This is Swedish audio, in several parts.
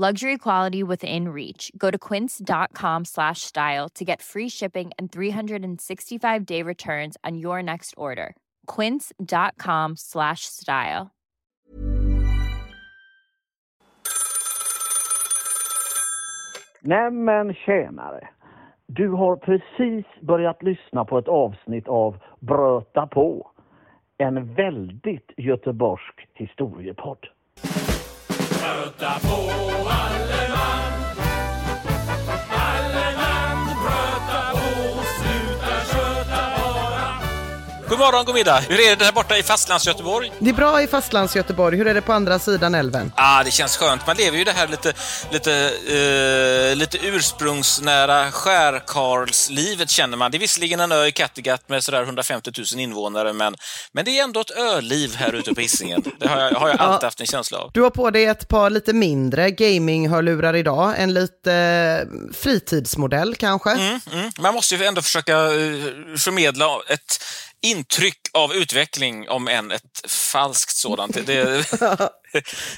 Luxury quality within reach. Go to quince.com slash style to get free shipping and 365 day returns on your next order. Quince.com slash style. Nämen tjänare! Du har precis börjat lyssna på ett avsnitt av Bröta på. En väldigt göteborgsk historiepodd. Bröta på God morgon, god middag. Hur är det där borta i fastlands-Göteborg? Det är bra i fastlands-Göteborg. Hur är det på andra sidan älven? Ah, det känns skönt. Man lever ju det här lite, lite, eh, lite ursprungsnära skärkarlslivet känner man. Det är visserligen en ö i Kattegatt med sådär 150 000 invånare, men, men det är ändå ett öliv här ute på Hisingen. Det har jag, har jag alltid haft en känsla av. Du har på dig ett par lite mindre gaming-hörlurar idag. En lite eh, fritidsmodell kanske? Mm, mm. Man måste ju ändå försöka eh, förmedla ett intryck av utveckling, om än ett falskt sådant. Det,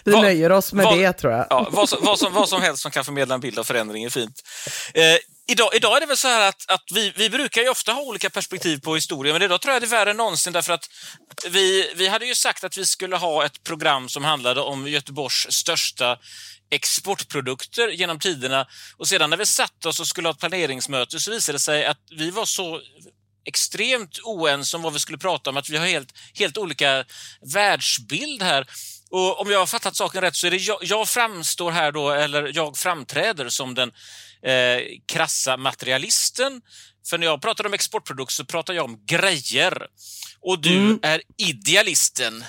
Vi Vad- nöjer oss med vad- det tror jag. Ja, vad, som, vad, som, vad som helst som kan förmedla en bild av förändring är fint. Eh, idag, idag är det väl så här att, att vi, vi brukar ju ofta ha olika perspektiv på historia, men idag tror jag det är värre än någonsin därför att vi, vi hade ju sagt att vi skulle ha ett program som handlade om Göteborgs största exportprodukter genom tiderna och sedan när vi satt oss och skulle ha ett planeringsmöte så visade det sig att vi var så extremt oense om vad vi skulle prata om, att vi har helt, helt olika världsbild här. Och om jag har fattat saken rätt så är det jag, jag framstår här då, eller jag framträder som den eh, krassa materialisten. För när jag pratar om exportprodukt så pratar jag om grejer. Och du är idealisten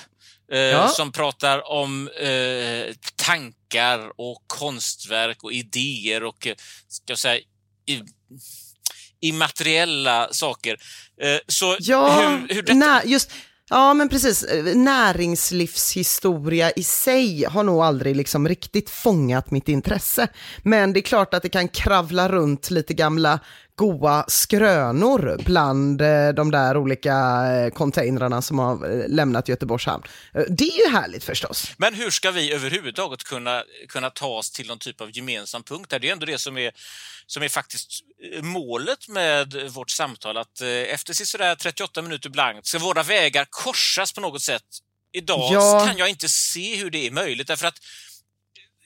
eh, Ja. som pratar om eh, tankar och konstverk och idéer och eh, ska jag säga i, immateriella saker. Eh, så Ja, hur, hur detta... just, ja men precis. Eh, Näringslivshistoria i sig har nog aldrig liksom riktigt fångat mitt intresse. Men det är klart att det kan kravla runt lite gamla goa skrönor bland eh, de där olika eh, containrarna som har eh, lämnat Göteborgs hamn. Det är ju härligt förstås. Men hur ska vi överhuvudtaget kunna, kunna ta oss till någon typ av gemensam punkt? Det är ändå det som är, som är faktiskt målet med vårt samtal, att efter sådär 38 minuter blankt ska våra vägar korsas på något sätt. Idag Ja. kan jag inte se hur det är möjligt, därför att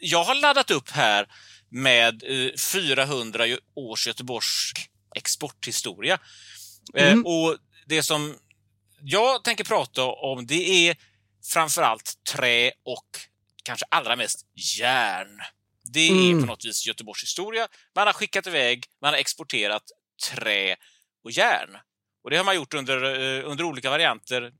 jag har laddat upp här med eh, 400 års Göteborgs exporthistoria. Eh, Mm. och det som jag tänker prata om det är framförallt trä och kanske allra mest järn. Det är Mm. på något vis Göteborgs historia. Man har skickat iväg, man har exporterat trä och järn. Och det har man gjort under, eh, under olika varianter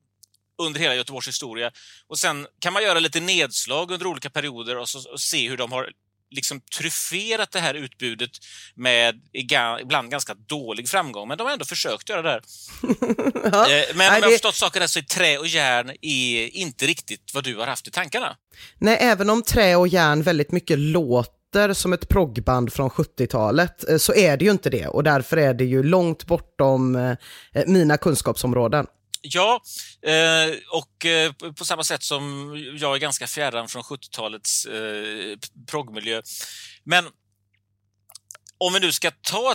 under hela Göteborgs historia. Och sen kan man göra lite nedslag under olika perioder och, så, och se hur de har liksom tryfferat det här utbudet med ibland ganska dålig framgång. Men de har ändå försökt göra det här. Ja. Eh, Men om jag har förstått saken rätt så är trä och järn är inte riktigt vad du har haft i tankarna. Nej, även om trä och järn väldigt mycket låter som ett proggband från 70-talet eh, så är det ju inte det och därför är det ju långt bortom eh, mina kunskapsområden. Ja, eh, och eh, på- samma sätt som jag är ganska fjärran från 70-talets eh, proggmiljö. Men om vi nu ska ta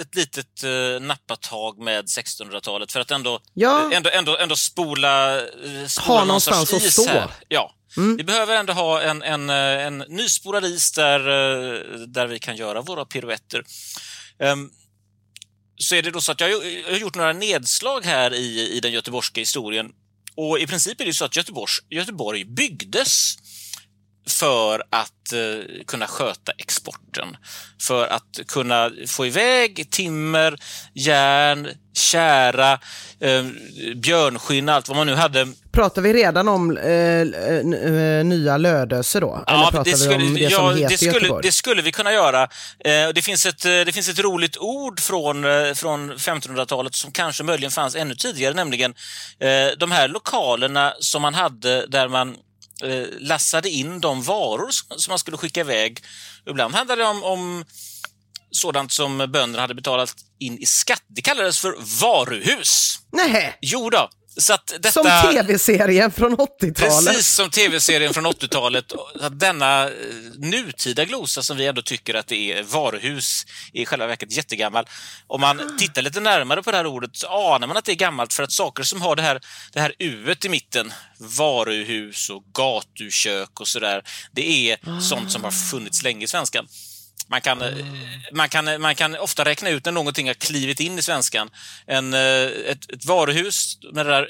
ett, litet eh, nappatag med 1600-talet för att ändå, Ja. ändå, ändå, ändå spola, spola Ha någonstans att stå. här. Ja. Mm. Vi behöver ändå ha en, en, en nyspolad is där, där vi kan göra våra piruetter. Ehm, så är det då så att jag har gjort några nedslag här i, i den göteborgska historien. Och i princip är det så att Göteborgs, Göteborg byggdes för att eh, kunna sköta exporten. För att kunna få iväg timmer, järn, kära, eh, björnskinn, allt vad man nu hade. Pratar vi redan om eh, eh nya Lödöse då? Ja, Eller pratar det skulle, vi om det ja, som heter det skulle, Göteborg? Det skulle vi kunna göra. Eh, det, finns ett, eh, det finns ett roligt ord från, från 1500-talet som kanske möjligen fanns ännu tidigare, nämligen de här lokalerna som man hade där man eh, lassade in de varor som man skulle skicka iväg. Ibland handlade det om, om sådant som bönderna hade betalat in i skatt. Det kallades för varuhus. Nej. Jo då. Så detta, som tv-serien från 80-talet. Precis som tv-serien från 80-talet. Denna eh, nutida glosa som vi ändå tycker att det är varuhus är i själva verket jättegammal. Om man tittar lite närmare på det här ordet så anar man att det är gammalt för att saker som har det här, det här uet i mitten, varuhus och gatukök och sådär, det är sånt som har funnits länge i svenskan. Man kan, eh, man, kan, man kan ofta räkna ut när någonting har klivit in i svenskan. En, eh, ett, ett varuhus med det där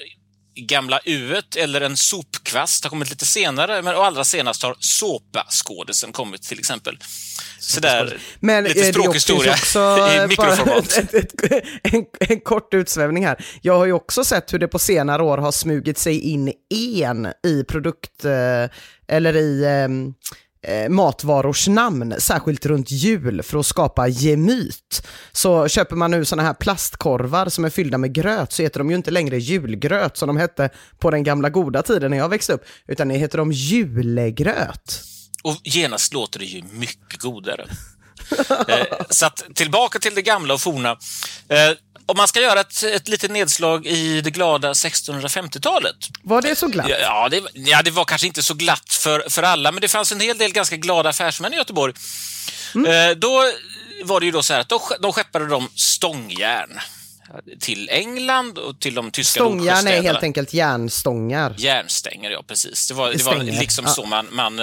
gamla uet eller en sopkvast har kommit lite senare, men allra senast har såpaskådisen kommit till exempel. Så där, men lite språkhistoria i mikroformat. Ett, ett, en, en, kort utsvävning här. Jag har ju också sett hur det på senare år har smugit sig in en i produkt, eh, eller i ehm, eh, matvarors namn, särskilt runt jul för att skapa gemyt. Så köper man nu sådana här plastkorvar som är fyllda med gröt så heter de ju inte längre julgröt som de hette på den gamla goda tiden när jag växte upp, utan det heter de julegröt. Och genast låter det ju mycket godare eh, så att, tillbaka till det gamla och forna. Eh, om man ska göra ett, ett litet nedslag i det glada 1650-talet. Var det så glatt? Ja, det, ja, det var kanske inte så glatt för, för alla, men det fanns en hel del ganska glada affärsmän i Göteborg. Mm. Eh, då var det ju då så här att då, då skeppade de stångjärn till England och till de tyska Stångjärn är helt enkelt järnstångar. Järnstänger, ja precis. Det var, det var liksom ja. så man, man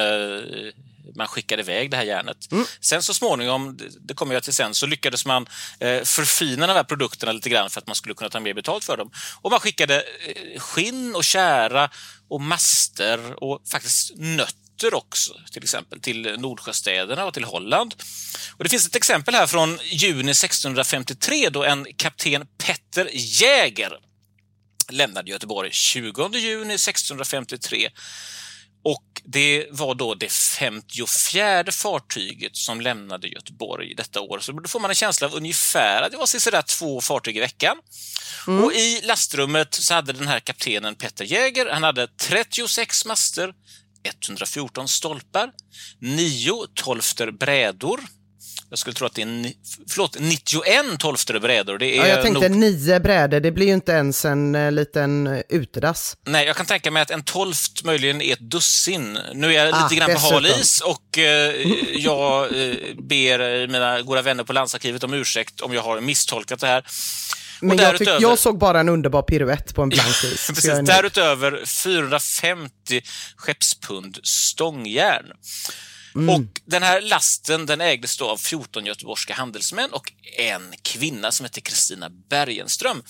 man skickade iväg det här järnet. Mm. Sen så småningom, det kommer jag till sen, så lyckades man eh, förfina de här produkterna lite grann för att man skulle kunna ta mer betalt för dem. Och man skickade eh, skinn och kära och master och faktiskt nötter också, till exempel till Nordsjöstäderna och till Holland. Och Det finns ett exempel här från juni 1653 då en kapten Petter Jäger lämnade Göteborg 20 juni 1653 och det var då det 54 fartyget som lämnade Göteborg detta år. Så då får man en känsla av ungefär att det var sådär två fartyg i veckan. Mm. Och i lastrummet så hade den här kaptenen Petter Jäger, han hade 36 master, 114 stolpar, 9 tolfter brädor, jag skulle tro att det är förlåt, 91 tolfter brädor. Det är ja, jag tänkte nog... nio brädor, det blir ju inte ens en uh, liten uh, utedass. Nej, jag kan tänka mig att en tolft möjligen är ett dussin. Nu är jag ah, lite grann på hal is och uh, jag ber mina goda vänner på landsarkivet om ursäkt om jag har misstolkat det här. Men jag, tyck, jag såg bara en underbar piruett på en blank is. Precis, därutöver 450 skeppspund stångjärn. Mm. Och Den här lasten den ägdes då av 14 göteborgska handelsmän och en kvinna som hette Kristina Bergenström.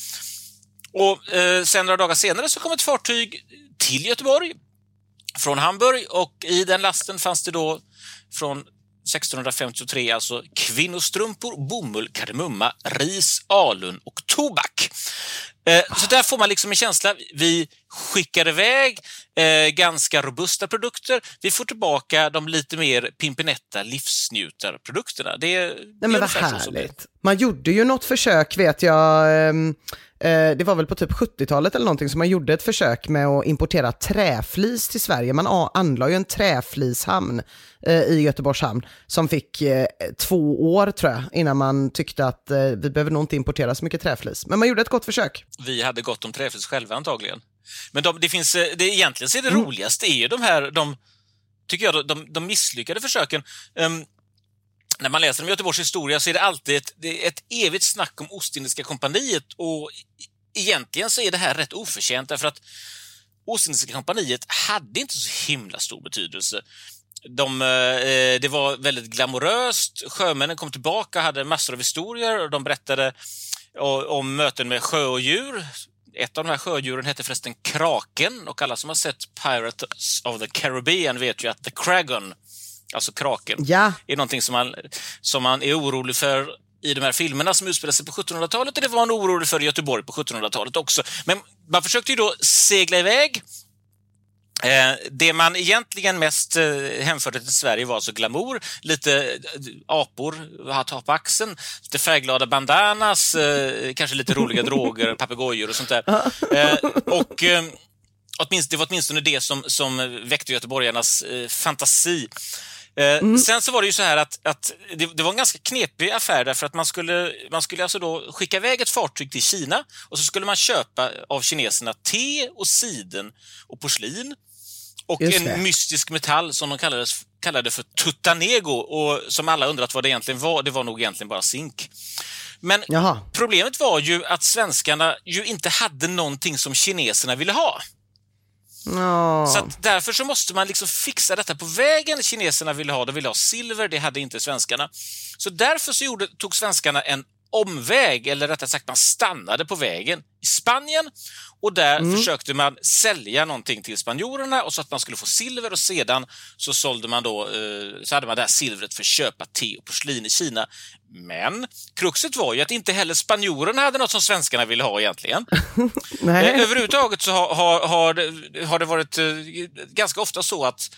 Och eh, Sen några dagar senare så kom ett fartyg till Göteborg från Hamburg och i den lasten fanns det då från 1653 alltså kvinnostrumpor, bomull, kardemumma, ris, alun och tobak. Eh, så där får man liksom en känsla. Vi skickar iväg eh, ganska robusta produkter. Vi får tillbaka de lite mer pimpinetta livsnjutarprodukterna. Det, det Nej, men vad härligt. Man gjorde ju något försök vet jag. Ehm, eh, det var väl på typ 70-talet eller någonting som man gjorde ett försök med att importera träflis till Sverige. Man anlade ju en träflishamn eh, i Göteborgs hamn som fick eh, två år tror jag innan man tyckte att eh, vi behöver nog inte importera så mycket träflis. Men man gjorde ett gott försök. Vi hade gott om träflis själva antagligen. Men de, det finns, eh, det, egentligen så är det mm. roligaste är ju de här, de, tycker jag, de, de misslyckade försöken. Um, när man läser om Göteborgs historia så är det alltid ett, det ett evigt snack om Ostindiska kompaniet och egentligen så är det här rätt oförtjänt därför att Ostindiska kompaniet hade inte så himla stor betydelse. De, eh, det var väldigt glamoröst. Sjömännen kom tillbaka, hade massor av historier och de berättade och, om möten med sjödjur. Ett av de här sjödjuren hette förresten kraken och alla som har sett Pirates of the Caribbean vet ju att the Kragon, alltså kraken, Ja. är någonting som man, som man är orolig för i de här filmerna som utspelar sig på 1700-talet och det var man orolig för i Göteborg på 1700-talet också. Men man försökte ju då segla iväg det man egentligen mest eh, hänförde till Sverige var alltså glamour, lite eh, apor att ha på axeln, lite färgglada bandanas, eh, kanske lite roliga droger, papegojor och sånt där. Eh, och eh, det var åtminstone det som, som väckte göteborgarnas eh, fantasi. Eh, Sen så var det ju så här att, att det, det var en ganska knepig affär därför att man skulle, man skulle alltså då skicka iväg ett fartyg till Kina och så skulle man köpa av kineserna te och siden och porslin och Just en det. mystisk metall som de kallades, kallade för tuttanego och som alla undrat vad det egentligen var. Det var nog egentligen bara zink. Men Jaha. problemet var ju att svenskarna ju inte hade någonting som kineserna ville ha. Ja. Så därför så måste man liksom fixa detta på vägen. Kineserna ville ha, de ville ha silver, det hade inte svenskarna. Så därför så gjorde, tog svenskarna en omväg, eller rättare sagt man stannade på vägen i Spanien och där försökte man sälja någonting till spanjorerna och så att man skulle få silver och sedan så sålde man då, eh, så hade man det här silvret för att köpa te och porslin i Kina. Men kruxet var ju att inte heller spanjorerna hade något som svenskarna ville ha egentligen. Nej. Eh, Överhuvudtaget så har, har, har, det, har det varit eh, ganska ofta så att,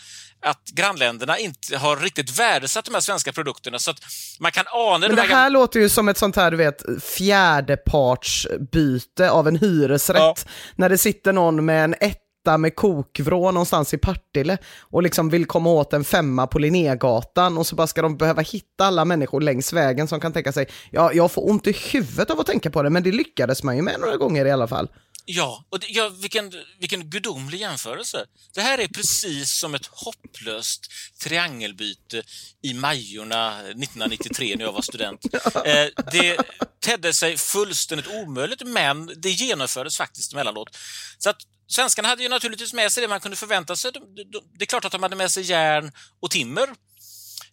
att grannländerna inte har riktigt värdesatt de här svenska produkterna så att man kan ana Men de det här låter ju som ett sånt här, du vet, fjärdepartsbyte av en hyresrätt. Ja. När det sitter någon med en etta med kokvrå någonstans i Partille och liksom vill komma åt en femma på Linnégatan och så bara ska de behöva hitta alla människor längs vägen som kan tänka sig, ja, jag får ont i huvudet av att tänka på det, men det lyckades man ju med några gånger i alla fall. Ja, och det, ja vilken, vilken gudomlig jämförelse. Det här är precis som ett hopplöst triangelbyte i Majorna 1993 när jag var student. Eh, det tedde sig fullständigt omöjligt, men det genomfördes faktiskt emellanåt. Så att svenskarna hade ju naturligtvis med sig det man kunde förvänta sig. De, de, det är klart att de hade med sig järn och timmer.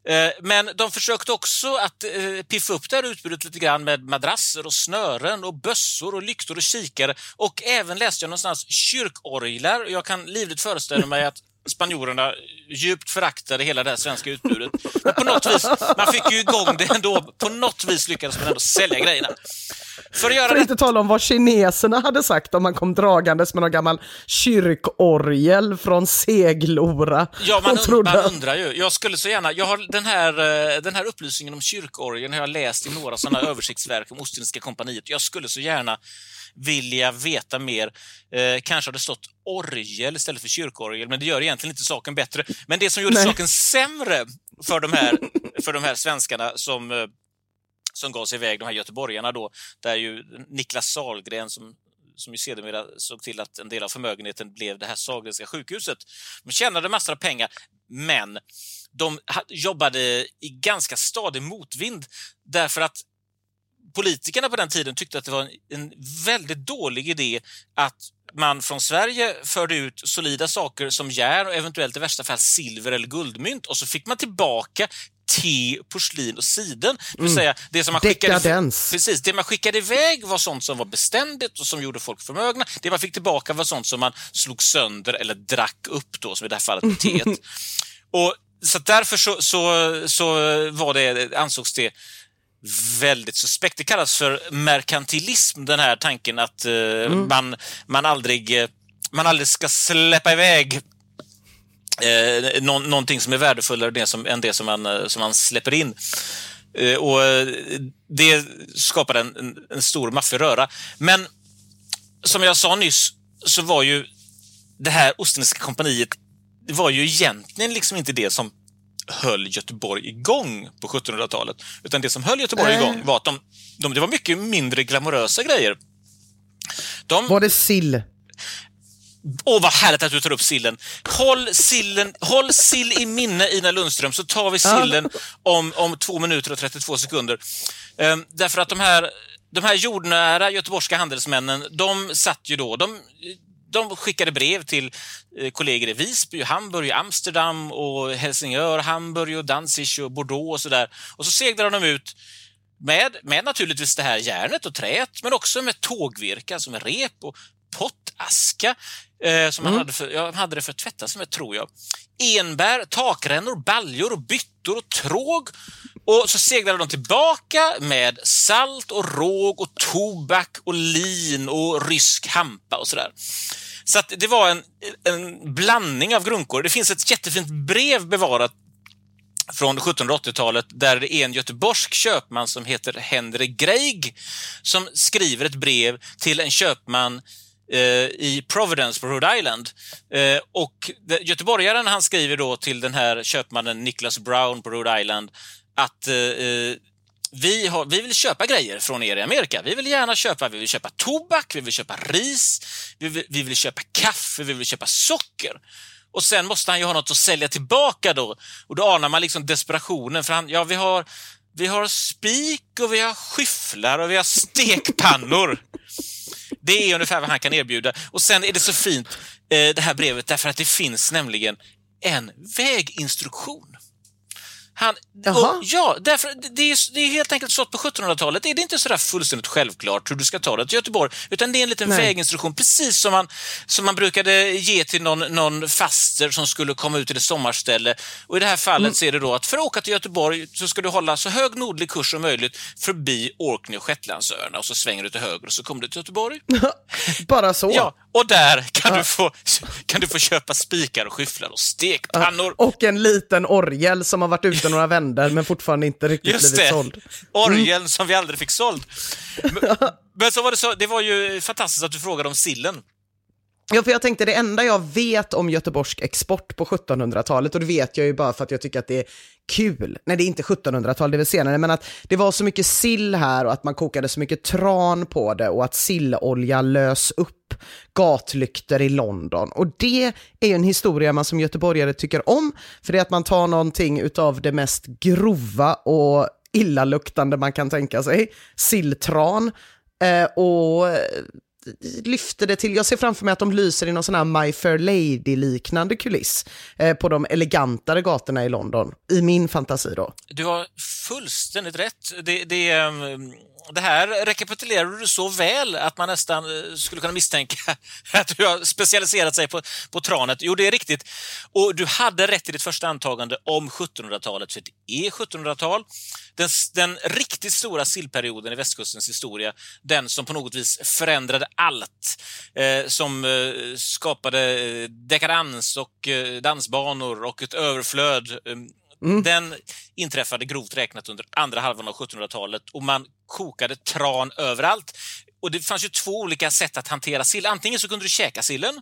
Eh, men de försökte också att eh, piffa upp det här utbudet lite grann med madrasser och snören och bössor och lyktor och kikare och även läste jag någonstans kyrkorglar. Jag kan livligt föreställa mig att spanjorerna djupt föraktade hela det här svenska utbudet. Men på något vis, man fick ju igång det ändå. På något vis lyckades man ändå sälja grejerna. För att göra För att inte tala om vad kineserna hade sagt om man kom dragandes med någon gammal kyrkorgel från Seglora. Ja, man, und trodde man undrar ju. Jag skulle så gärna... Jag har den, här, eh, den här upplysningen om kyrkorgeln har jag läst i några sådana översiktsverk om Ostindiska kompaniet. Jag skulle så gärna vilja veta mer. Eh, kanske har det stått orgel istället för kyrkorgel, men det gör egentligen inte saken bättre. Men det som gjorde Nej. saken sämre för de här, för de här svenskarna som, eh, som gav sig iväg, de här göteborgarna då, där ju Niklas Sahlgren som som ju sedermera såg till att en del av förmögenheten blev det här Sahlgrenska sjukhuset. De tjänade massor av pengar, men de jobbade i ganska stadig motvind därför att politikerna på den tiden tyckte att det var en, en väldigt dålig idé att man från Sverige förde ut solida saker som järn och eventuellt i värsta fall silver eller guldmynt och så fick man tillbaka te, porslin och siden. Det vill säga, det som man skickade, Dekadens. precis, det man skickade iväg var sånt som var beständigt och som gjorde folk förmögna. Det man fick tillbaka var sånt som man slog sönder eller drack upp då, som i det här fallet med teet. Och så därför så, så, så var det, ansågs det väldigt suspekt. Det kallas för merkantilism, den här tanken att eh, man, man, aldrig, eh, man aldrig ska släppa iväg eh, nå, någonting som är värdefullare än det som, än det som, man, eh, som man släpper in. Eh, och eh, Det skapade en, en, en stor maffig röra. Men som jag sa nyss så var ju det här Ostindiska kompaniet det var ju egentligen liksom inte det som höll Göteborg igång på 1700-talet. Utan det som höll Göteborg Nej. igång var att de, de, det var mycket mindre glamorösa grejer. De, Var det sill? Åh, vad härligt att du tar upp sillen. Håll, sillen, håll sill i minne, Ina Lundström, så tar vi sillen om, om två minuter och 32 sekunder. Ehm, därför att de här, de här jordnära göteborgska handelsmännen, de satt ju då... De, de skickade brev till eh, kollegor i Visby, Hamburg, Amsterdam och Helsingör, Hamburg och Danzig och Bordeaux och sådär. Och så seglade de ut med, med naturligtvis det här järnet och träet, men också med tågvirke, alltså med rep och pottaska. Eh, som man hade, för, ja, hade det för att tvätta sig med, tror jag. Enbär, takrännor, baljor, och byttor och tråg. Och så seglade de tillbaka med salt och råg och tobak och lin och rysk hampa och sådär. Så att det var en, en blandning av grunkor. Det finns ett jättefint brev bevarat från 1780-talet där det är en göteborgsk köpman som heter Henry Greig som skriver ett brev till en köpman eh, i Providence på Rhode Island. Eh, och göteborgaren han skriver då till den här köpmannen Nicholas Brown på Rhode Island att eh, eh, vi, har, vi vill köpa grejer från er i Amerika. Vi vill gärna köpa, vi vill köpa tobak, vi vill köpa ris, vi vill, vi vill köpa kaffe, vi vill köpa socker. Och sen måste han ju ha något att sälja tillbaka då. Och då anar man liksom desperationen för han, ja vi har, vi har spik och vi har skyfflar och vi har stekpannor. Det är ungefär vad han kan erbjuda. Och sen är det så fint, eh, det här brevet, därför att det finns nämligen en väginstruktion. Han, och, ja, därför, det, är, det är helt enkelt så att på 1700-talet är det inte sådär fullständigt självklart hur du ska ta dig till Göteborg, utan det är en liten Nej. väginstruktion, precis som man, som man brukade ge till någon, någon faster som skulle komma ut till ett sommarställe. Och I det här fallet Mm. så är det då att för att åka till Göteborg så ska du hålla så hög nordlig kurs som möjligt förbi Orkney och Shetlandsöarna och så svänger du till höger och så kommer du till Göteborg. Bara så. Ja, och där kan, du få, kan du få köpa spikar och skyfflar och stekpannor. Och en liten orgel som har varit ute några vändor men fortfarande inte riktigt Just blivit det, såld. orgeln som vi aldrig fick såld. Men, men så var det, så, det var ju fantastiskt att du frågade om sillen. Ja, för jag tänkte det enda jag vet om göteborgsk export på 1700-talet, och det vet jag ju bara för att jag tycker att det är kul. Nej, det är inte 1700-tal, det är väl senare, men att det var så mycket sill här och att man kokade så mycket tran på det och att sillolja lös upp gatlyktor i London. Och det är ju en historia man som göteborgare tycker om, för det är att man tar någonting utav det mest grova och illaluktande man kan tänka sig, silltran, eh, och lyfter det till, jag ser framför mig att de lyser i någon sån här My Fair Lady-liknande kuliss eh, på de elegantare gatorna i London, i min fantasi då. Du har fullständigt rätt. Det, det, ehm, det här rekapitulerar du så väl att man nästan eh, skulle kunna misstänka att du har specialiserat sig på, på tranet. Jo, det är riktigt. Och du hade rätt i ditt första antagande om 1700-talet, för det är 1700-tal. Den, den riktigt stora sillperioden i västkustens historia, den som på något vis förändrade allt, eh, som eh, skapade eh, dekadans och eh, dansbanor och ett överflöd eh, Den inträffade grovt räknat under andra halvan av 1700-talet och man kokade tran överallt. Och Det fanns ju två olika sätt att hantera sill. Antingen så kunde du käka sillen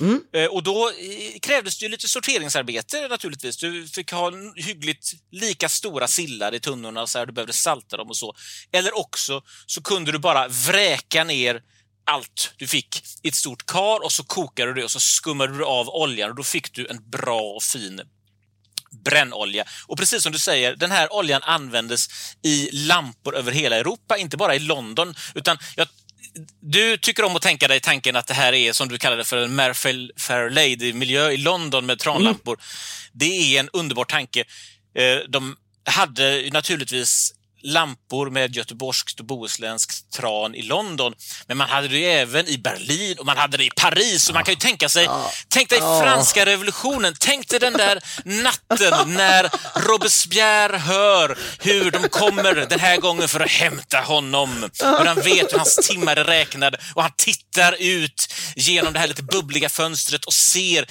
Mm. Eh, och då eh, krävdes det lite sorteringsarbete naturligtvis. Du fick ha hyggligt lika stora sillar i tunnorna, så här, du behövde salta dem och så. Eller också så kunde du bara vräka ner allt du fick i ett stort kar och så kokade du det och så skummade du av oljan och då fick du en bra och fin brännolja. Och precis som du säger, den här oljan användes i lampor över hela Europa, inte bara i London, utan jag, du tycker om att tänka dig tanken att det här är, som du kallar det för, en Fair Fair Lady-miljö i London med tranlampor. Det är en underbar tanke. Eh, De hade naturligtvis lampor med göteborgskt och bohuslänskt tran i London. Men man hade det även i Berlin och man hade det i Paris. Och man kan ju tänka sig, tänk dig franska revolutionen. Tänk dig den där natten när Robespierre hör hur de kommer den här gången för att hämta honom. Och han vet hur hans timmar är räknade och han tittar ut genom det här lite bubbliga fönstret och ser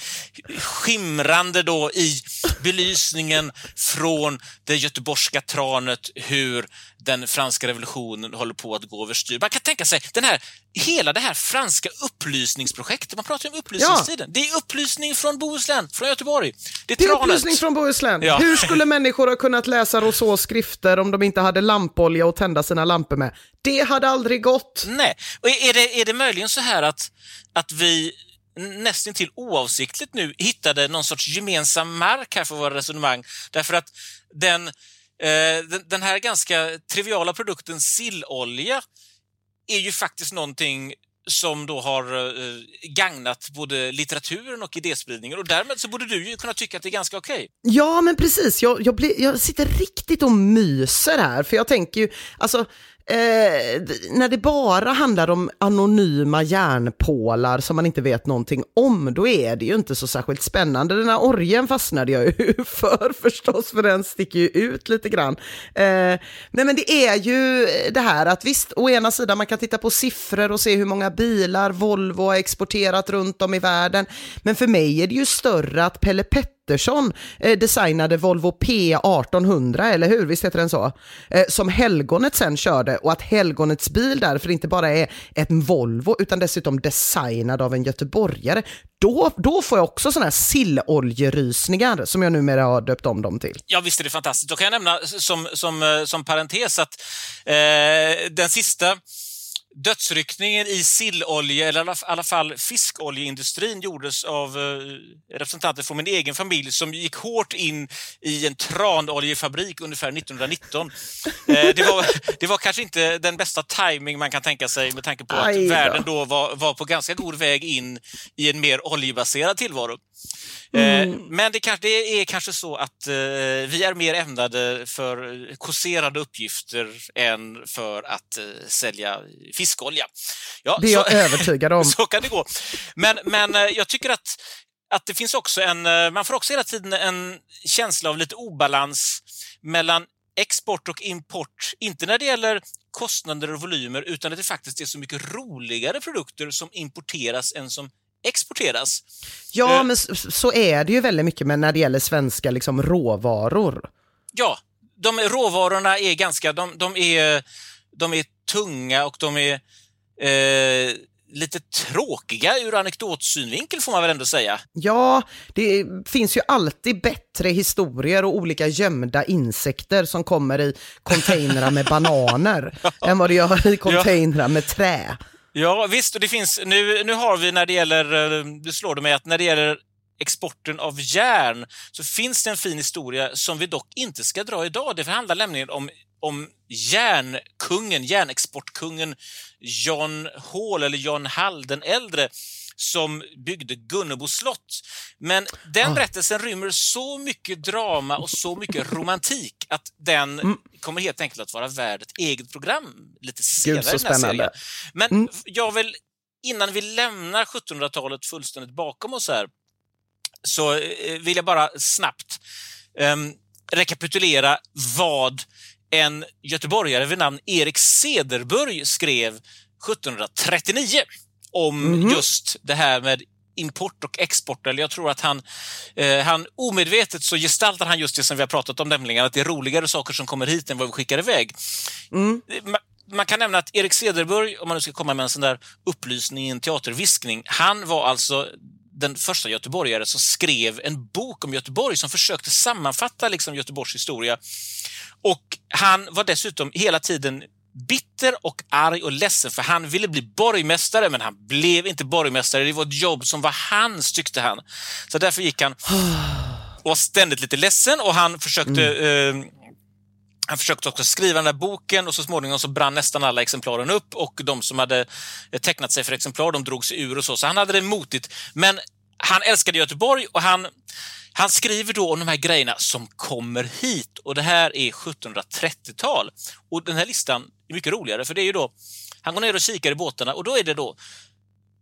skimrande då i belysningen från det göteborgska tranet hur den franska revolutionen håller på att gå överstyr. Man kan tänka sig den här, hela det här franska upplysningsprojektet. Man pratar ju om upplysningstiden. Det är upplysning från Bohuslän, från Göteborg. Det är, Det är tranet. upplysning från Bohuslän. Ja. Hur skulle människor ha kunnat läsa Rousseaus skrifter om de inte hade lampolja att tända sina lampor med? Det hade aldrig gått. Nej. Och är det, är det möjligen så här att, att vi nästintill oavsiktligt nu hittade någon sorts gemensam mark här för våra resonemang? Därför att den, Eh, den, den här ganska triviala produkten sillolja är ju faktiskt någonting som då har eh, gagnat både litteraturen och idéspridningen och därmed så borde du ju kunna tycka att det är ganska okej. Okay. Ja, men precis. Jag, jag, blir, jag sitter riktigt och myser här, för jag tänker ju, alltså Eh, när det bara handlar om anonyma järnpålar som man inte vet någonting om, då är det ju inte så särskilt spännande. Den här orgen fastnade jag ju för förstås, för den sticker ju ut lite grann. Eh, nej men det är ju det här att visst, å ena sidan man kan titta på siffror och se hur många bilar Volvo har exporterat runt om i världen, men för mig är det ju större att Pelle Petter Pettersson eh, designade Volvo P1800, eller hur? Visst heter den så? Eh, som Helgonet sen körde och att Helgonets bil därför inte bara är ett Volvo utan dessutom designad av en göteborgare. Då, då får jag också sådana här silloljerysningar som jag numera har döpt om dem till. Ja, visst är det fantastiskt. Då kan jag nämna som, som, eh, som parentes att eh, den sista Dödsryckningen i sillolje, eller i alla fall fiskoljeindustrin, gjordes av eh, representanter från min egen familj som gick hårt in i en tranoljefabrik ungefär 1919. Eh, det, var, det var kanske inte den bästa timing man kan tänka sig med tanke på att världen då var, var på ganska god väg in i en mer oljebaserad tillvaro. Eh, mm. Men det, kanske, det är kanske så att eh, vi är mer ämnade för kåserade uppgifter än för att eh, sälja fiskolja. Ja, det är jag så, övertygad om. så kan det gå. Men, men eh, jag tycker att, att det finns också en... Eh, man får också hela tiden en känsla av lite obalans mellan export och import, inte när det gäller kostnader och volymer, utan att det faktiskt är så mycket roligare produkter som importeras än som exporteras. Ja, uh, men så är det ju väldigt mycket med när det gäller svenska liksom, råvaror. Ja, de råvarorna är ganska, de, de är, de är tunga och de är eh, lite tråkiga ur anekdotsynvinkel får man väl ändå säga. Ja, det finns ju alltid bättre historier och olika gömda insekter som kommer i containrar med bananer än vad det gör i containrar med trä. Ja, visst. Och det finns, nu, nu har vi när det gäller, eh, du slår det mig att när det gäller exporten av järn så finns det en fin historia som vi dock inte ska dra idag. Det handlar nämligen om, om järnkungen, järnexportkungen John Hall, eller John Hall den äldre, som byggde Gunnebo slott. Men den ah. berättelsen rymmer så mycket drama och så mycket romantik att den mm. kommer helt enkelt att vara värd ett eget program lite senare Gud, så spännande. Men mm. jag vill, innan vi lämnar 1700-talet fullständigt bakom oss här, så eh, vill jag bara snabbt um, rekapitulera vad en göteborgare vid namn Erik Sederburg skrev 1739 om mm -hmm. just det här med import och export. Eller jag tror att han, eh, han omedvetet så gestaltar han just det som vi har pratat om, nämligen att det är roligare saker som kommer hit än vad vi skickar iväg. Mm. Man, man kan nämna att Erik Cederburg, om man nu ska komma med en sån där upplysning i en teaterviskning, han var alltså den första göteborgare som skrev en bok om Göteborg som försökte sammanfatta liksom Göteborgs historia. Och han var dessutom hela tiden bitter och arg och ledsen för han ville bli borgmästare men han blev inte borgmästare. Det var ett jobb som var hans, tyckte han. Så därför gick han och var ständigt lite ledsen och han försökte mm. eh, han försökte också skriva den där boken och så småningom så brann nästan alla exemplaren upp och de som hade tecknat sig för exemplar de drog sig ur och så. Så han hade det motigt. Men han älskade Göteborg och han han skriver då om de här grejerna som kommer hit och det här är 1730-tal. Och den här listan är mycket roligare för det är ju då, han går ner och kikar i båtarna och då är det då,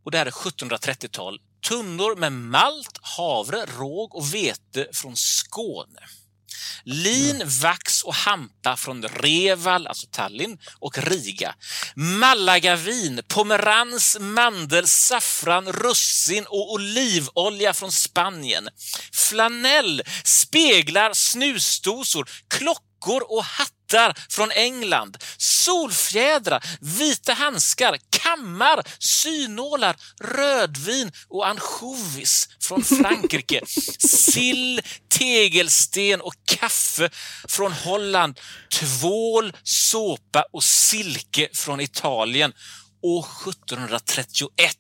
och det här är 1730-tal, tunnor med malt, havre, råg och vete från Skåne. Lin, vax och hampa från Reval, alltså Tallinn, och Riga. Mallagavin, pomerans, mandel, saffran, russin och olivolja från Spanien. Flanell, speglar, snusdosor, klockor och hattar hattar från England, solfjädrar, vita handskar, kammar, synålar, rödvin och ansjovis från Frankrike, sill, tegelsten och kaffe från Holland, tvål, såpa och silke från Italien. År 1731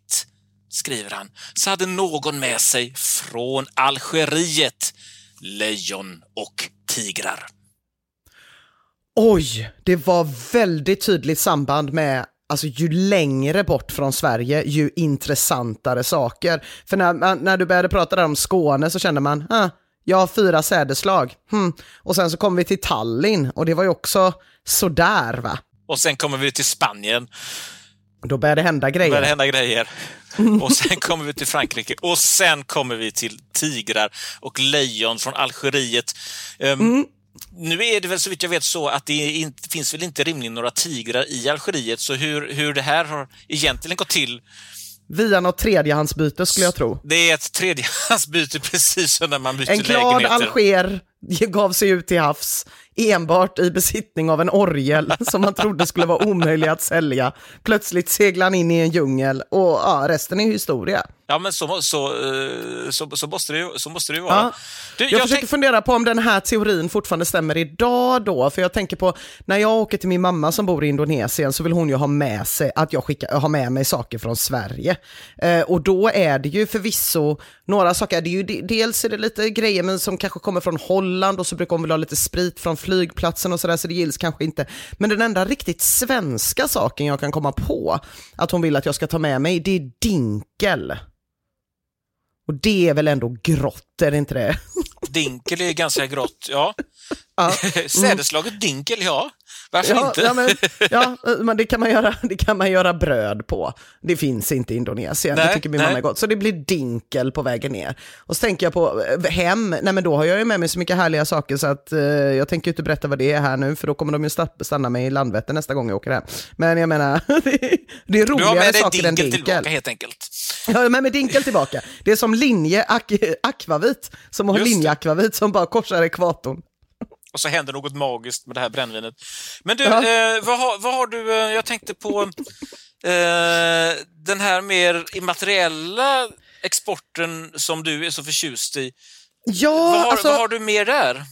skriver han, så hade någon med sig från Algeriet lejon och tigrar. Oj, det var väldigt tydligt samband med alltså ju längre bort från Sverige, ju intressantare saker. För när, när du började prata där om Skåne så kände man, ah, jag har fyra sädeslag. Hmm. Och sen så kom vi till Tallinn och det var ju också sådär va. Och sen kommer vi till Spanien, Då började det hända grejer. börjar det hända grejer. Och sen kommer vi till Frankrike och sen kommer vi till tigrar och lejon från Algeriet. Ehm, Nu är det väl så vitt jag vet så att det inte, finns väl inte rimligen några tigrar i Algeriet, så hur, hur det här har egentligen gått till, Via något tredjehandsbyte skulle jag tro. det är ett tredjehandsbyte precis som när man byter En glad lägenheter. alger gav sig ut till havs enbart i besittning av en orgel som man trodde skulle vara omöjlig att sälja. Plötsligt seglade han in i en djungel och ja, resten är historia. Ja, men så, så, eh, så, så, måste, det, ju- så måste det ju vara. Ja. Du, Jag, försöker tänk- fundera på om den här teorin fortfarande stämmer idag då, för jag tänker på när jag åker till min mamma som bor i Indonesien så vill hon ju ha med sig att jag skickar, har med mig saker från Sverige. Eh, och då är det ju förvisso några saker, det är ju, de- dels är det lite grejer men som kanske kommer från Holland och så brukar hon vilja ha lite sprit från flygplatsen och sådär så det gills kanske inte. Men den enda riktigt svenska saken jag kan komma på att hon vill att jag ska ta med mig det är dinkel. Och det är väl ändå grått, är det inte det? Dinkel är ganska grått, ja. Ja. Sädeslaget dinkel, ja. Varför Ja, inte? ja, men, ja, men det kan, man göra, det kan man göra bröd på. Det finns inte i Indonesien, det Nej, tycker min nej. mamma är gott. Så det blir dinkel på vägen ner. Och så tänker jag på eh, hem, nej men då har jag ju med mig så mycket härliga saker så att eh, jag tänker inte berätta vad det är här nu, för då kommer de ju sta- stanna mig i Landvetter nästa gång jag åker hem. Men jag menar, det är, det är Du har roligare med dig saker än dinkel dinkel. tillbaka helt enkelt. Jag har med mig dinkel tillbaka. Det är som linje ak akvavit, som har det. linjeakvavit som bara korsar ekvatorn. Och så händer något magiskt med det här brännvinet. Men du, Ja. eh, vad, har, vad har du... Eh, jag tänkte på eh, den här mer immateriella exporten som du är så förtjust i. Ja, vad, har, alltså... vad har du mer där?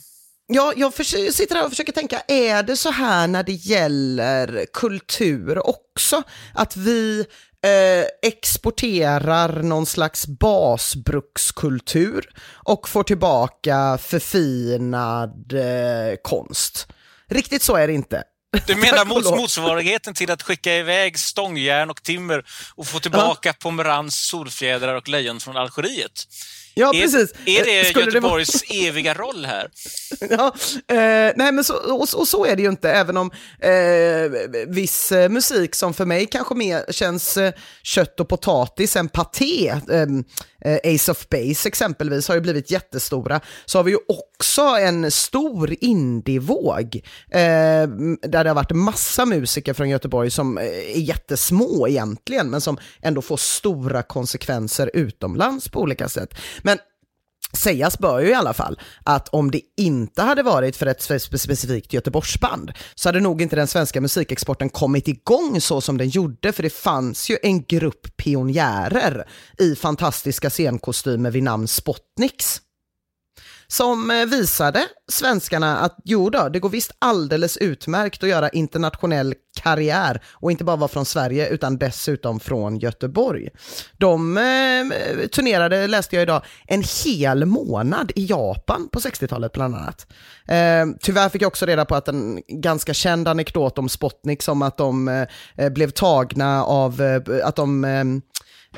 Ja, jag sitter här och försöker tänka, är det så här när det gäller kultur också? Att vi eh, exporterar någon slags basbrukskultur och får tillbaka förfinad eh, konst. Riktigt så är det inte. Du menar mots, motsvarigheten till att skicka iväg stångjärn och timmer och få tillbaka pomerans, solfjädrar och lejon från Algeriet? Ja, är, precis. är det Eh, skulle det vara- Göteborgs eviga roll här? Ja, eh, nej men så, och, och så är det ju inte, även om eh, viss eh, musik som för mig kanske mer känns eh, kött och potatis än paté, eh, eh, Ace of Base exempelvis har ju blivit jättestora, så har vi ju också en stor indievåg där det har varit massa musiker från Göteborg som är jättesmå egentligen, men som ändå får stora konsekvenser utomlands på olika sätt. Men Sägas bör ju i alla fall att om det inte hade varit för ett specifikt Göteborgsband så hade nog inte den svenska musikexporten kommit igång så som den gjorde för det fanns ju en grupp pionjärer i fantastiska scenkostymer vid namn Spotniks som eh, visade svenskarna att jo då, det går visst alldeles utmärkt att göra internationell karriär och inte bara vara från Sverige utan dessutom från Göteborg. De eh, turnerade, läste jag idag, en hel månad i Japan på 60-talet bland annat. Eh, tyvärr fick jag också reda på att en ganska känd anekdot om Spotnik som att de eh, blev tagna av, eh, att de, eh,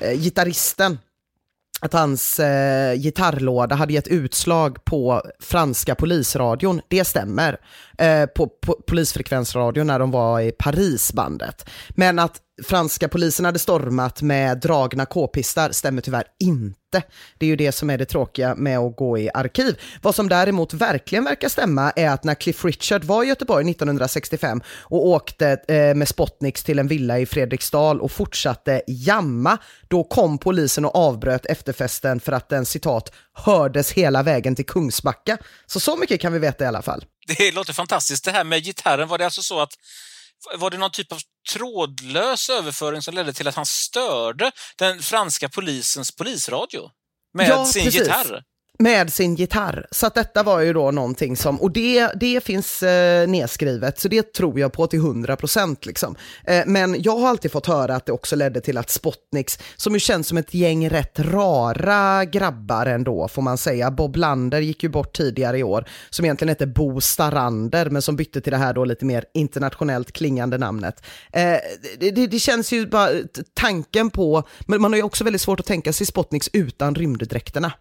eh gitarristen att hans eh, gitarrlåda hade gett utslag på franska polisradion. Det stämmer. Eh, på, på polisfrekvensradion när de var i Parisbandet. Men att franska polisen hade stormat med dragna k-pistar stämmer tyvärr inte. Det är ju det som är det tråkiga med att gå i arkiv. Vad som däremot verkligen verkar stämma är att när Cliff Richard var i Göteborg 1965 och åkte eh, med Spotniks till en villa i Fredriksdal och fortsatte jamma, då kom polisen och avbröt efterfesten för att den citat hördes hela vägen till Kungsbacka. Så så mycket kan vi veta i alla fall. Det låter fantastiskt. Det här med gitarren, var det alltså så att var det någon typ av trådlös överföring som ledde till att han störde den franska polisens polisradio med Ja, sin precis. gitarr? Med sin gitarr. Så att detta var ju då någonting som, och det, det finns eh, nedskrivet, så det tror jag på till 100% Liksom. Eh, men jag har alltid fått höra att det också ledde till att Spotniks, som ju känns som ett gäng rätt rara grabbar ändå, får man säga. Bob Lander gick ju bort tidigare i år, som egentligen hette Bo Starander, men som bytte till det här då lite mer internationellt klingande namnet. Eh, det, det, det, känns ju bara, tanken på, men man har ju också väldigt svårt att tänka sig Spotniks utan rymddräkterna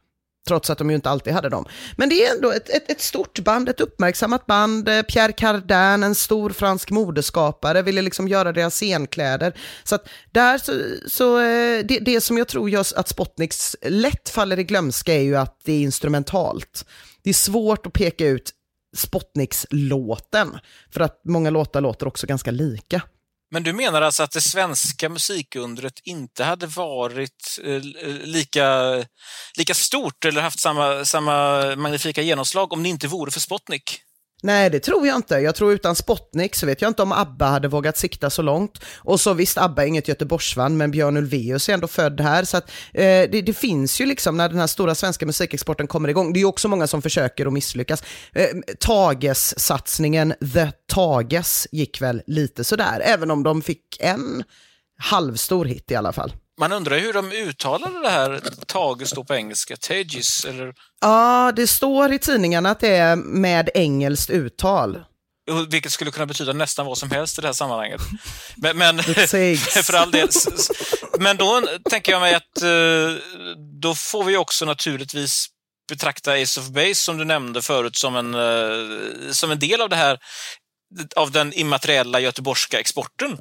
trots att de ju inte alltid hade dem. Men det är ändå ett, ett, ett stort band, ett uppmärksammat band. Eh, Pierre Cardin, en stor fransk modeskapare, ville liksom göra deras scenkläder. Så att där så, så eh, det, det som jag tror gör att Spotniks lätt faller i glömska är ju att det är instrumentalt. Det är svårt att peka ut Spotniks-låten, för att många låtar låter också ganska lika. Men du menar alltså att det svenska musikundret inte hade varit eh, lika, lika stort eller haft samma, samma magnifika genomslag om det inte vore för Spotnik? Nej, det tror jag inte. Jag tror utan Spotnik så vet jag inte om ABBA hade vågat sikta så långt. Och så visst, ABBA är inget Göteborgsvan, men Björn Ulvaeus är ändå född här. Så att, eh, det, det, finns ju liksom när den här stora svenska musikexporten kommer igång. Det är ju också många som försöker och misslyckas. Eh, Tages-satsningen, The Tages, gick väl lite sådär, även om de fick en halvstor hit i alla fall. Man undrar hur de uttalade det här Tages då på engelska, Tages eller? Ja, det står i tidningarna att det är med engelskt uttal. Vilket skulle kunna betyda nästan vad som helst i det här sammanhanget. Men, men för all del. Men då tänker jag mig att eh, då får vi också naturligtvis betrakta Ace of Base, som du nämnde förut, som en, eh, som en del av det här, av den immateriella göteborgska exporten.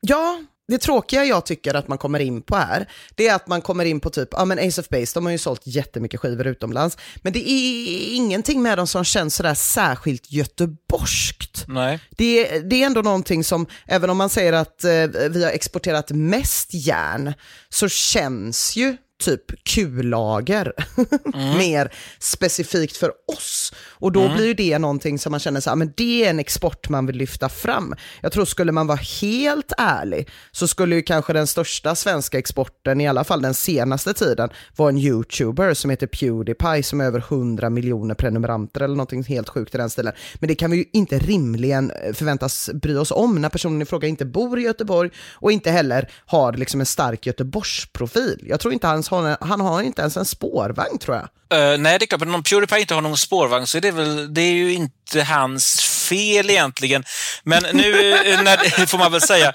Ja, det tråkiga jag tycker att man kommer in på här, det är att man kommer in på typ, ja men Ace of Base, de har ju sålt jättemycket skivor utomlands, men det är ingenting med dem som känns sådär särskilt göteborgskt. Nej. Det, det är ändå någonting som, även om man säger att eh, vi har exporterat mest järn, så känns ju typ kullager. Mm. Mer specifikt för oss. Och då mm. blir det någonting som man känner så här, men det är en export man vill lyfta fram. Jag tror skulle man vara helt ärlig så skulle ju kanske den största svenska exporten, i alla fall den senaste tiden, vara en YouTuber som heter Pewdiepie som har över 100 miljoner prenumeranter eller någonting helt sjukt i den stilen. Men det kan vi ju inte rimligen eh, förväntas bry oss om när personen i fråga inte bor i Göteborg och inte heller har liksom en stark Göteborgsprofil. Jag tror inte hans har, han har inte ens en spårvagn tror jag. Uh, nej, det är klart, men om Pewdiepie inte har någon spårvagn så är det väl, det är ju inte hans fel egentligen. Men nu, eh, när, får man väl säga.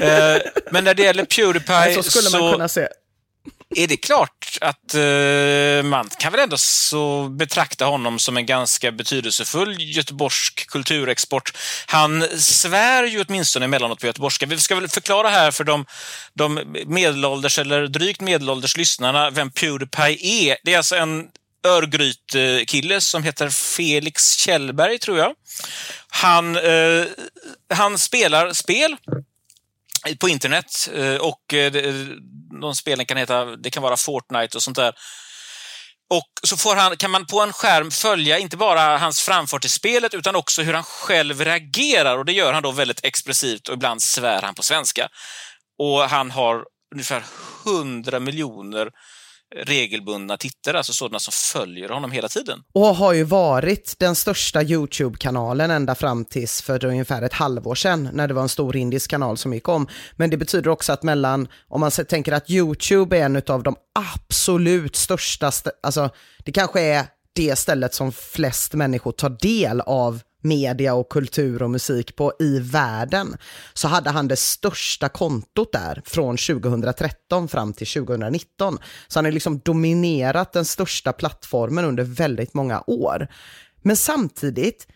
Uh, men när det gäller Pewdiepie så... skulle man kunna se är det klart att eh, man kan väl ändå så betrakta honom som en ganska betydelsefull göteborgsk kulturexport. Han svär ju åtminstone emellanåt på göteborgska. Vi ska väl förklara här för de, de medelålders eller drygt medelålders lyssnarna vem Pewdiepie är. Det är alltså en Örgryte-kille som heter Felix Kjellberg, tror jag. Han, eh, han spelar spel på internet eh, och eh, de eh, spelen kan heta, det kan vara Fortnite och sånt där. Och så får han, kan man på en skärm följa inte bara hans framfart i spelet utan också hur han själv reagerar och det gör han då väldigt expressivt och ibland svär han på svenska. Och han har ungefär 100 miljoner regelbundna tittare, alltså sådana som följer honom hela tiden. Och har ju varit den största YouTube-kanalen ända fram tills för ungefär ett halvår sedan när det var en stor indisk kanal som gick om. Men det betyder också att mellan, om man tänker att YouTube är en av de absolut största, alltså det kanske är det stället som flest människor tar del av media och kultur och musik på i världen så hade han det största kontot där från 2013 fram till 2019. Så han har liksom dominerat den största plattformen under väldigt många år. Men samtidigt,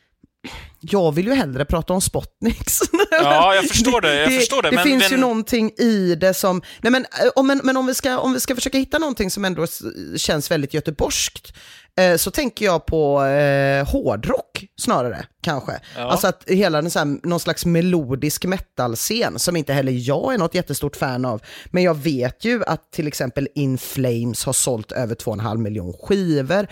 jag vill ju hellre prata om Spotniks. Ja, jag förstår det. Jag förstår det, det, men, finns men... ju någonting i det som... Nej, men, eh, om, men, men om, vi ska, om vi ska försöka hitta någonting som ändå känns väldigt göteborgskt, så tänker jag på eh, hårdrock snarare, kanske. Ja. Alltså att hela den så här, någon slags melodisk metal-scen, som inte heller jag är något jättestort fan av. Men jag vet ju att till exempel In Flames har sålt över 2,5 miljon skivor.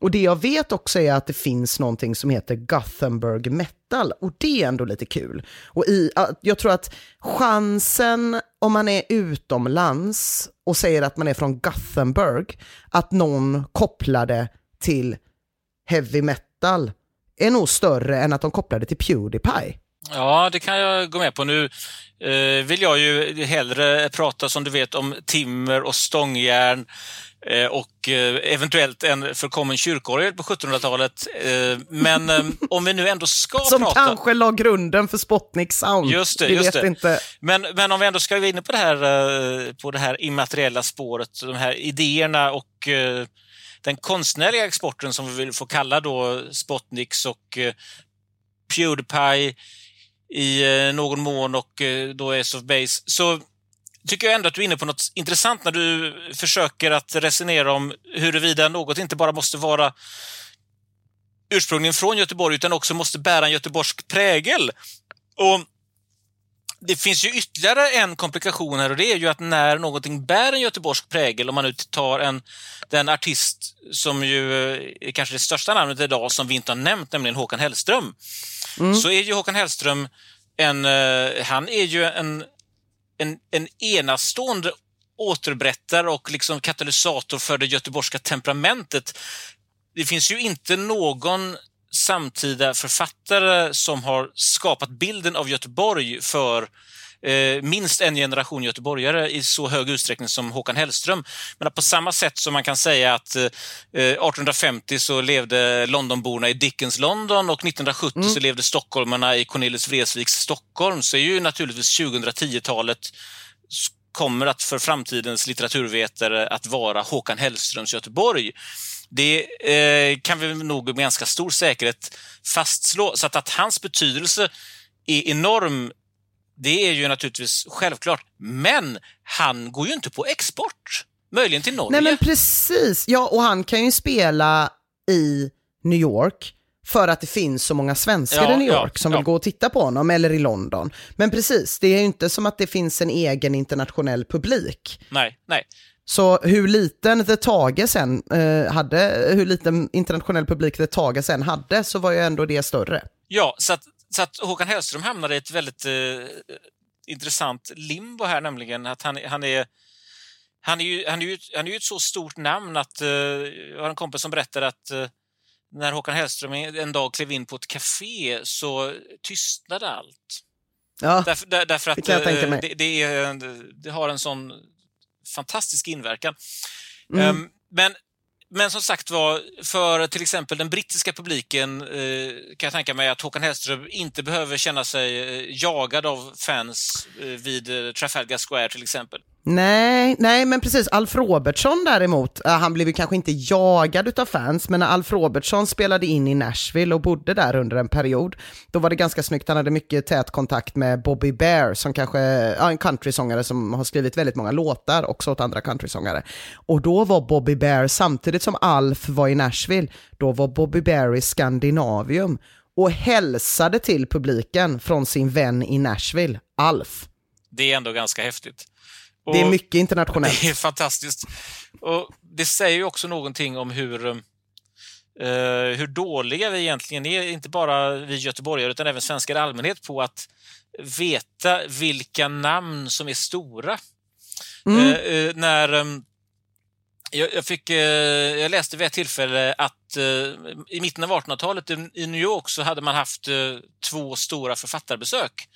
Och det jag vet också är att det finns någonting som heter Gothenburg metal och det är ändå lite kul. Och i, jag tror att chansen om man är utomlands och säger att man är från Gothenburg, att någon kopplar det till heavy metal är nog större än att de kopplade till Pewdiepie. Ja, det kan jag gå med på. Nu eh, vill jag ju hellre prata, som du vet, om timmer och stångjärn eh, och eh, eventuellt en förkommen kyrkorgel på 1700-talet. Eh, men om vi nu ändå ska Som prata... kanske la grunden för Spotnik Sound. Just det, Vi just det. inte. Men, men om vi ändå ska gå in på det här, på det här immateriella spåret, de här idéerna och den konstnärliga exporten som vi vill få kalla då Spotniks och eh, Pewdiepie i eh, någon mån och eh, då Ace of Base, så tycker jag ändå att du är inne på något intressant när du försöker att resonera om huruvida något inte bara måste vara ursprungligen från Göteborg utan också måste bära en göteborgsk prägel. Och det finns ju ytterligare en komplikation här och det är ju att när någonting bär en göteborgsk prägel, om man nu tar en, den artist som ju eh, är kanske det största namnet idag som vi inte har nämnt, nämligen Håkan Hellström, så är ju Håkan Hellström en, eh, han är ju en, en, en enastående återberättare och liksom katalysator för det göteborgska temperamentet. Det finns ju inte någon samtida författare som har skapat bilden av Göteborg för eh, minst en generation göteborgare i så hög utsträckning som Håkan Hellström. Men på samma sätt som man kan säga att eh, 1850 så levde Londonborna i Dickens London och 1970 så levde stockholmarna i Cornelis Vreeswijks Stockholm så är ju naturligtvis 2010-talet kommer att för framtidens litteraturvetare att vara Håkan Hellströms Göteborg. Det eh, kan vi nog med ganska stor säkerhet fastslå. Så att, att hans betydelse är enorm, det är ju naturligtvis självklart. Men han går ju inte på export. Möjligen till Norge. Nej men precis, ja och han kan ju spela i New York för att det finns så många svenskar Ja, i New ja, York som ja. vill gå och titta på honom, eller i London. Men precis, det är ju inte som att det finns en egen internationell publik. Nej, nej. Så hur liten The Tage sen eh, hade, hur liten internationell publik The Tage sen hade, så var ju ändå det större. Ja, så att, så att Håkan Hellström hamnade i ett väldigt eh, intressant limbo här, nämligen att han, han är han är, ju, han, är ju, han är ju ett så stort namn att eh, jag har en kompis som berättar att eh, när Håkan Hellström en dag klev in på ett café så tystnade allt. Ja, Därför, där, därför att Det eh, det, det, är, det har en sån fantastisk inverkan. Mm. Ehm, men, men som sagt var, för till exempel den brittiska publiken eh, kan jag tänka mig att Håkan Hellström inte behöver känna sig eh, jagad av fans eh, vid eh, Trafalgar Square till exempel. Nej, nej men precis. Alf Robertson däremot, eh, han blev ju kanske inte jagad utav fans, men när Alf Robertson spelade in i Nashville och bodde där under en period, då var det ganska snyggt. Han hade mycket tät kontakt med Bobby Bear, som kanske, ja, en countrysångare som har skrivit väldigt många låtar också åt andra countrysångare. Och då var Bobby Bear, samtidigt som Alf var i Nashville, då var Bobby Bear i Skandinavium och hälsade till publiken från sin vän i Nashville, Alf. Det är ändå ganska häftigt. Det är Och- mycket internationellt. Det är fantastiskt. Och det säger ju också någonting om hur, eh, hur dåliga vi egentligen är, inte bara vi göteborgare utan även svenskar i allmänhet, på att veta vilka namn som är stora. Mm. Eh, eh, när ehm, jag, fick, eh, jag läste vid ett tillfälle att eh, i mitten av 1800-talet i, New York så hade man haft eh, två stora författarbesök.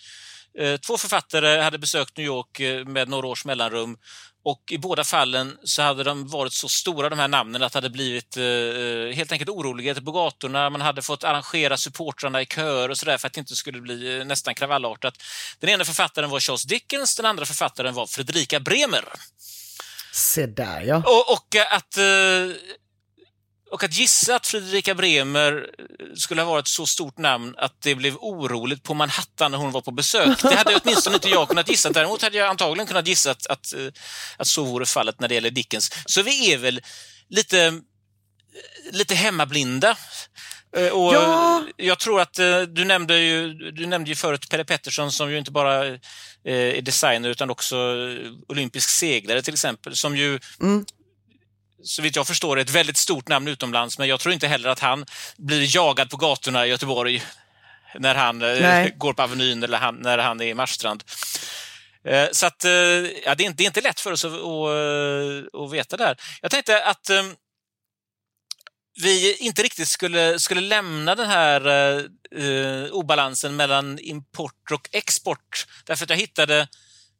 Eh, Två författare hade besökt New York eh, med några års mellanrum och i båda fallen så hade de varit så stora de här namnen att det hade blivit eh, helt enkelt oroligheter på gatorna. Man hade fått arrangera supportrarna i köer och sådär för att det inte skulle bli eh, nästan kravallartat. Den ena författaren var Charles Dickens, den andra författaren var Fredrika Bremer. Se där ja. Och, och att... eh, Och att gissa att Fredrika Bremer skulle ha varit så stort namn att det blev oroligt på Manhattan när hon var på besök, det hade åtminstone inte jag kunnat gissa. Däremot hade jag antagligen kunnat gissa att, att, eh, att så vore fallet när det gäller Dickens. Så vi är väl lite, lite hemmablinda. Eh, Och Ja. Jag tror att eh, du nämnde ju, du nämnde ju förut Pelle Pettersson som ju inte bara eh, är designer utan också eh, olympisk seglare till exempel, som ju så vitt jag förstår ett väldigt stort namn utomlands, men jag tror inte heller att han blir jagad på gatorna i Göteborg när han eh, Nej. går på Avenyn eller han, när han är i Marstrand. Eh, Så att, eh, ja, det, är inte, det är inte lätt för oss att, att, att veta där. Jag tänkte att vi inte riktigt skulle, skulle lämna den här eh, obalansen mellan import och export. Därför att jag hittade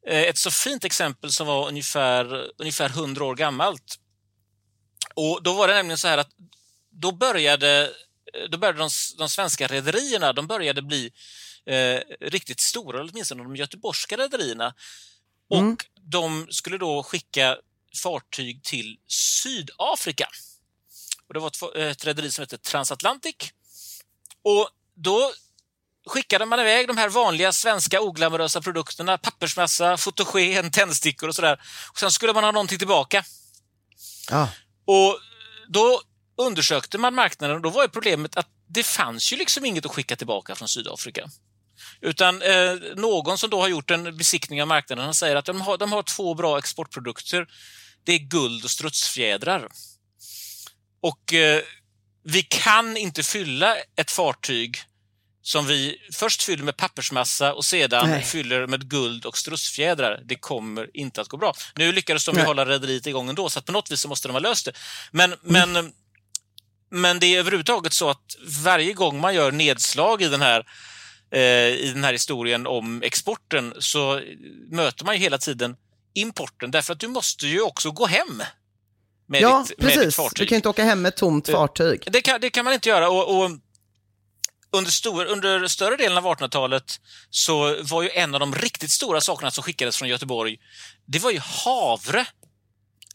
ett så fint exempel som var ungefär, ungefär 100 år gammalt. Och Då var det nämligen så här att då började, då började de, de svenska rederierna de började bli eh, riktigt stora, åtminstone de göteborgska rederierna. Och Mm. de skulle då skicka fartyg till Sydafrika. Och det var ett, ett rederi som hette Transatlantic. Och då skickade man iväg de här vanliga svenska oglamorösa produkterna, pappersmassa, fotogen, tändstickor och sådär. Och sen skulle man ha någonting tillbaka. Ja. Och då undersökte man marknaden och då var ju problemet att det fanns ju liksom inget att skicka tillbaka från Sydafrika. Utan eh, någon som då har gjort en besiktning av marknaden han säger att de har, de har två bra exportprodukter. Det är guld och strutsfjädrar. Och eh, vi kan inte fylla ett fartyg som vi först fyller med pappersmassa och sedan Nej. fyller med guld och strutsfjädrar. Det kommer inte att gå bra. Nu lyckades de ju Nej. hålla rederiet igång ändå, så att på något vis måste de ha löst det. Men, Mm. men, men det är överhuvudtaget så att varje gång man gör nedslag i den här eh, i den här historien om exporten så möter man ju hela tiden importen därför att du måste ju också gå hem med, Ja, ditt, med ditt precis. fartyg. Du kan inte åka hem med ett tomt Eh, fartyg. Det kan, det kan man inte göra. Och, och under, stor, under större delen av 1800-talet så var ju en av de riktigt stora sakerna som skickades från Göteborg, det var ju havre.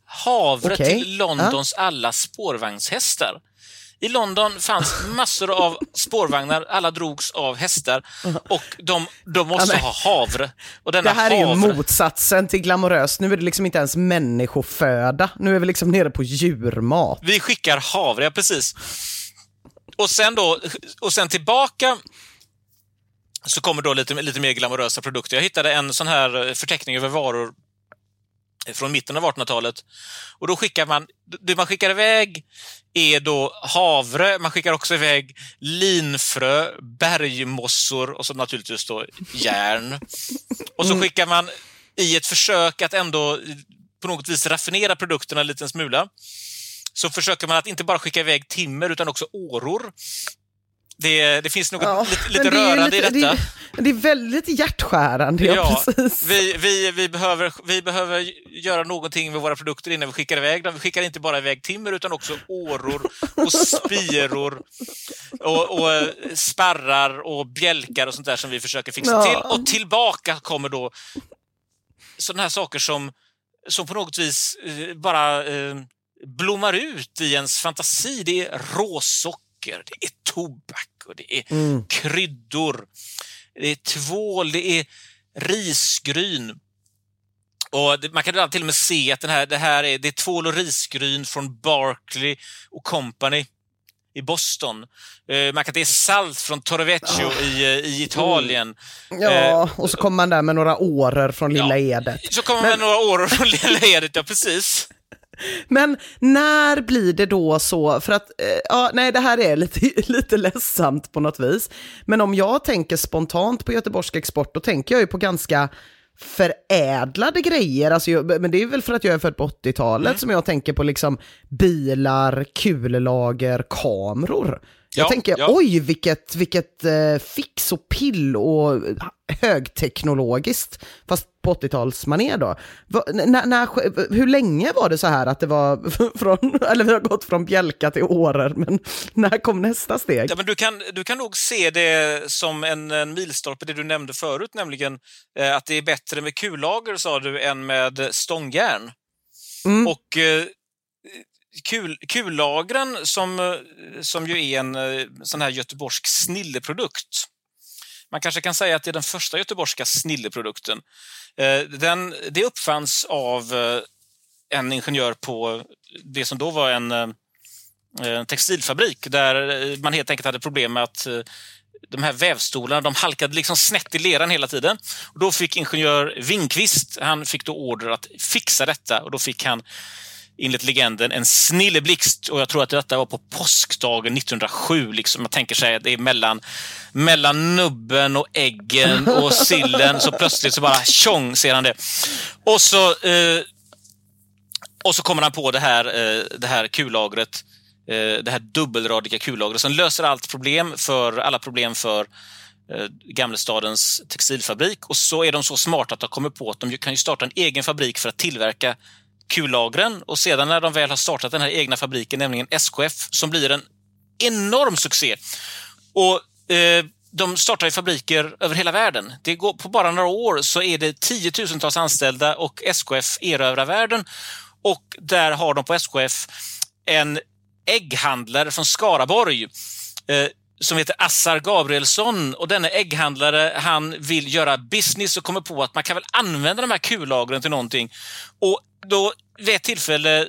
Havre Okej, till Londons alla spårvagnshästar. I London fanns massor av spårvagnar, alla drogs av hästar och de, de måste Ja, ha havre. Och denna Det här är ju havre, motsatsen till glamoröst. Nu är det liksom inte ens människoföda. Nu är vi liksom nere på djurmat. Vi skickar havre, ja precis. Och sen då, och sen tillbaka så kommer då lite, lite mer glamorösa produkter. Jag hittade en sån här eh, förteckning över varor från mitten av 1800-talet. Och då skickar man, det man skickar iväg är då havre, man skickar också iväg linfrö, bergmossor och så naturligtvis då järn. Och så skickar man i ett försök att ändå på något vis raffinera produkterna en liten smula så försöker man att inte bara skicka iväg timmer utan också åror. Det, det finns något Ja, lite, lite rörande lite- i detta. Det, det är väldigt hjärtskärande, ja, Ja, precis. vi, vi, vi, behöver, vi behöver göra någonting med våra produkter innan vi skickar iväg dem. Vi skickar inte bara iväg timmer utan också åror och spiror och, och eh, sparrar och bjälkar och sånt där som vi försöker fixa Ja. till. Och tillbaka kommer då sådana här saker som, som på något vis eh, bara eh, blommar ut i ens fantasi. Det är råsocker, det är tobak och det är Mm. kryddor. Det är tvål, det är risgryn. Och man kan till och med se att den här, det här är, det är tvål och risgryn från Barclay och Company i Boston. Eh, man kan det är salt från Torrevecchio i, eh, i Italien. Ja, och så kommer man där med några åror från Lilla Ja. Edet. Så kommer man med några år från Lilla Edet, ja precis. Men när blir det då så, för att, eh, ja, nej det här är lite, lite ledsamt på något vis, men om jag tänker spontant på Göteborgsk export, då tänker jag ju på ganska förädlade grejer, alltså, jag, men det är väl för att jag är född på 80-talet Mm. som jag tänker på liksom bilar, kullager, kameror. Jag Ja, tänker, ja. oj vilket, vilket eh, fix och pill och högteknologiskt, fast på 80-talsmanér då. Va, när, när, hur länge var det så här att det var från, eller vi har gått från bjälka till årer, men när kom nästa steg? Ja, men du, kan, du kan nog se det som en, en milstolpe, det du nämnde förut, nämligen eh, att det är bättre med kullager, sa du, än med stångjärn. Mm. Och eh, kul, kullagren, som, eh, som ju är en eh, sån här göteborgsk snilleprodukt, man kanske kan säga att det är den första göteborgska snilleprodukten. Eh, den, det uppfanns av eh, en ingenjör på det som då var en, eh, en textilfabrik där man helt enkelt hade problem med att de här vävstolarna de halkade liksom snett i leran hela tiden. Och då fick ingenjör Wingqvist, han fick då order att fixa detta och då fick han enligt legenden en snilleblixt och jag tror att detta var på påskdagen 1907. Liksom. Jag tänker sig att det är mellan, mellan nubben och äggen och sillen så plötsligt så bara tjong ser han det. Och så, eh, och så kommer han på det här, eh, det här kullagret eh, det här dubbelradiga kullagret som löser allt problem för, alla problem för eh, Gamlestadens textilfabrik. Och så är de så smarta att de kommer på att de kan ju starta en egen fabrik för att tillverka kullagren. Och sedan när de väl har startat den här egna fabriken, nämligen SKF, som blir en enorm succé. Och eh, de startar ju fabriker över hela världen. Det går, på bara några år så är det tiotusentals anställda och SKF erövrar världen. Och där har de på SKF en ägghandlare från Skaraborg eh, som heter Assar Gabrielsson och denne ägghandlare han vill göra business och kommer på att man kan väl använda de här kullagren till någonting. Och då vid ett tillfälle,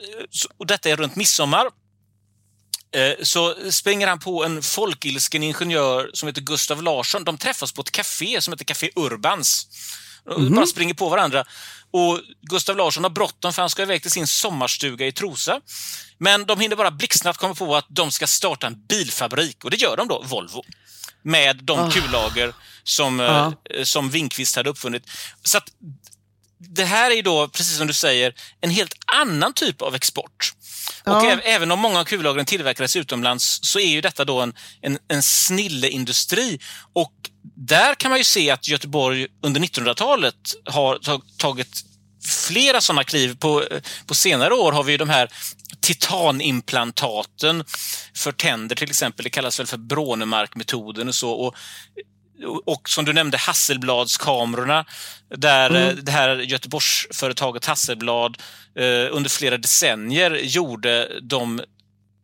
och detta är runt midsommar, eh, så springer han på en folkilsken ingenjör som heter Gustav Larsson. De träffas på ett café som heter Café Urbans. Mm. Bara springer på varandra. Och Gustav Larsson har bråttom för han ska iväg till sin sommarstuga i Trosa. Men de hinner bara blixtsnabbt komma på att de ska starta en bilfabrik och det gör de då, Volvo. Med de oh. kullager som, uh. som Winkvist hade uppfunnit. Så att, det här är då, precis som du säger, en helt annan typ av export. Och ja. även om många av kullagren tillverkades utomlands så är ju detta då en, en, en snilleindustri. Och där kan man ju se att Göteborg under 1900-talet har tagit flera sådana kliv. På, på senare år har vi ju de här titanimplantaten för tänder till exempel. Det kallas väl för Brånemark-metoden och så. Och, och som du nämnde Hasselbladskamerorna där mm. Eh, det här Göteborgsföretaget Hasselblad eh, under flera decennier gjorde de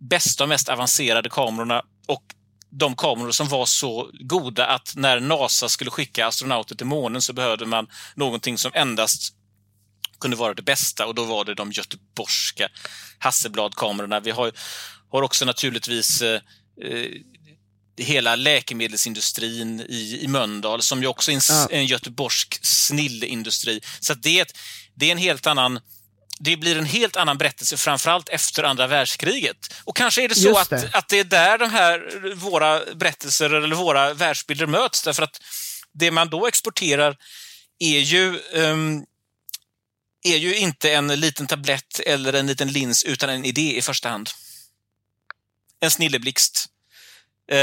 bästa och mest avancerade kamerorna och de kameror som var så goda att när NASA skulle skicka astronauter till månen så behövde man någonting som endast kunde vara det bästa och då var det de göteborgska Hasselblad-kamerorna. Vi har, har också naturligtvis eh, eh hela läkemedelsindustrin i, i Mölndal som ju också är en, ja. en göteborgsk snillindustri. Så det, det är en helt annan det blir en helt annan berättelse, framförallt efter andra världskriget. Och kanske är det så det. Att, att det är där de här, våra berättelser eller våra världsbilder möts, därför att det man då exporterar är ju, um, är ju inte en liten tablett eller en liten lins, utan en idé i första hand. En snilleblixt. Uh,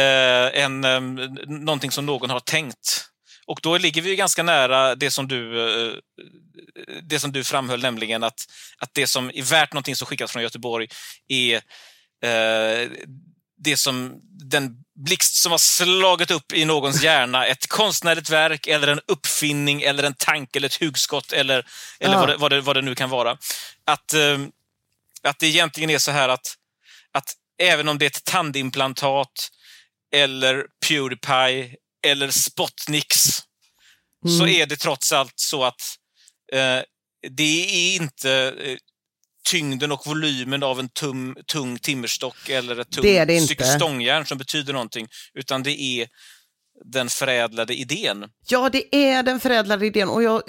en, um, någonting som någon har tänkt. Och då ligger vi ganska nära det som du, uh, det som du framhöll, nämligen att, att det som är värt någonting som skickas från Göteborg är uh, det som den blixt som har slagit upp i någons hjärna, ett konstnärligt verk eller en uppfinning eller en tanke eller ett hugskott eller, eller ja. vad, det, vad, det, vad det nu kan vara. Att, att det egentligen är så här att, att även om det är ett tandimplantat eller Pewdiepie eller Spotniks mm. så är det trots allt så att eh, det är inte eh, tyngden och volymen av en tum, tung timmerstock eller ett tungt stycke stångjärn som betyder någonting, utan det är den förädlade idén. Ja, det är den förädlade idén och jag,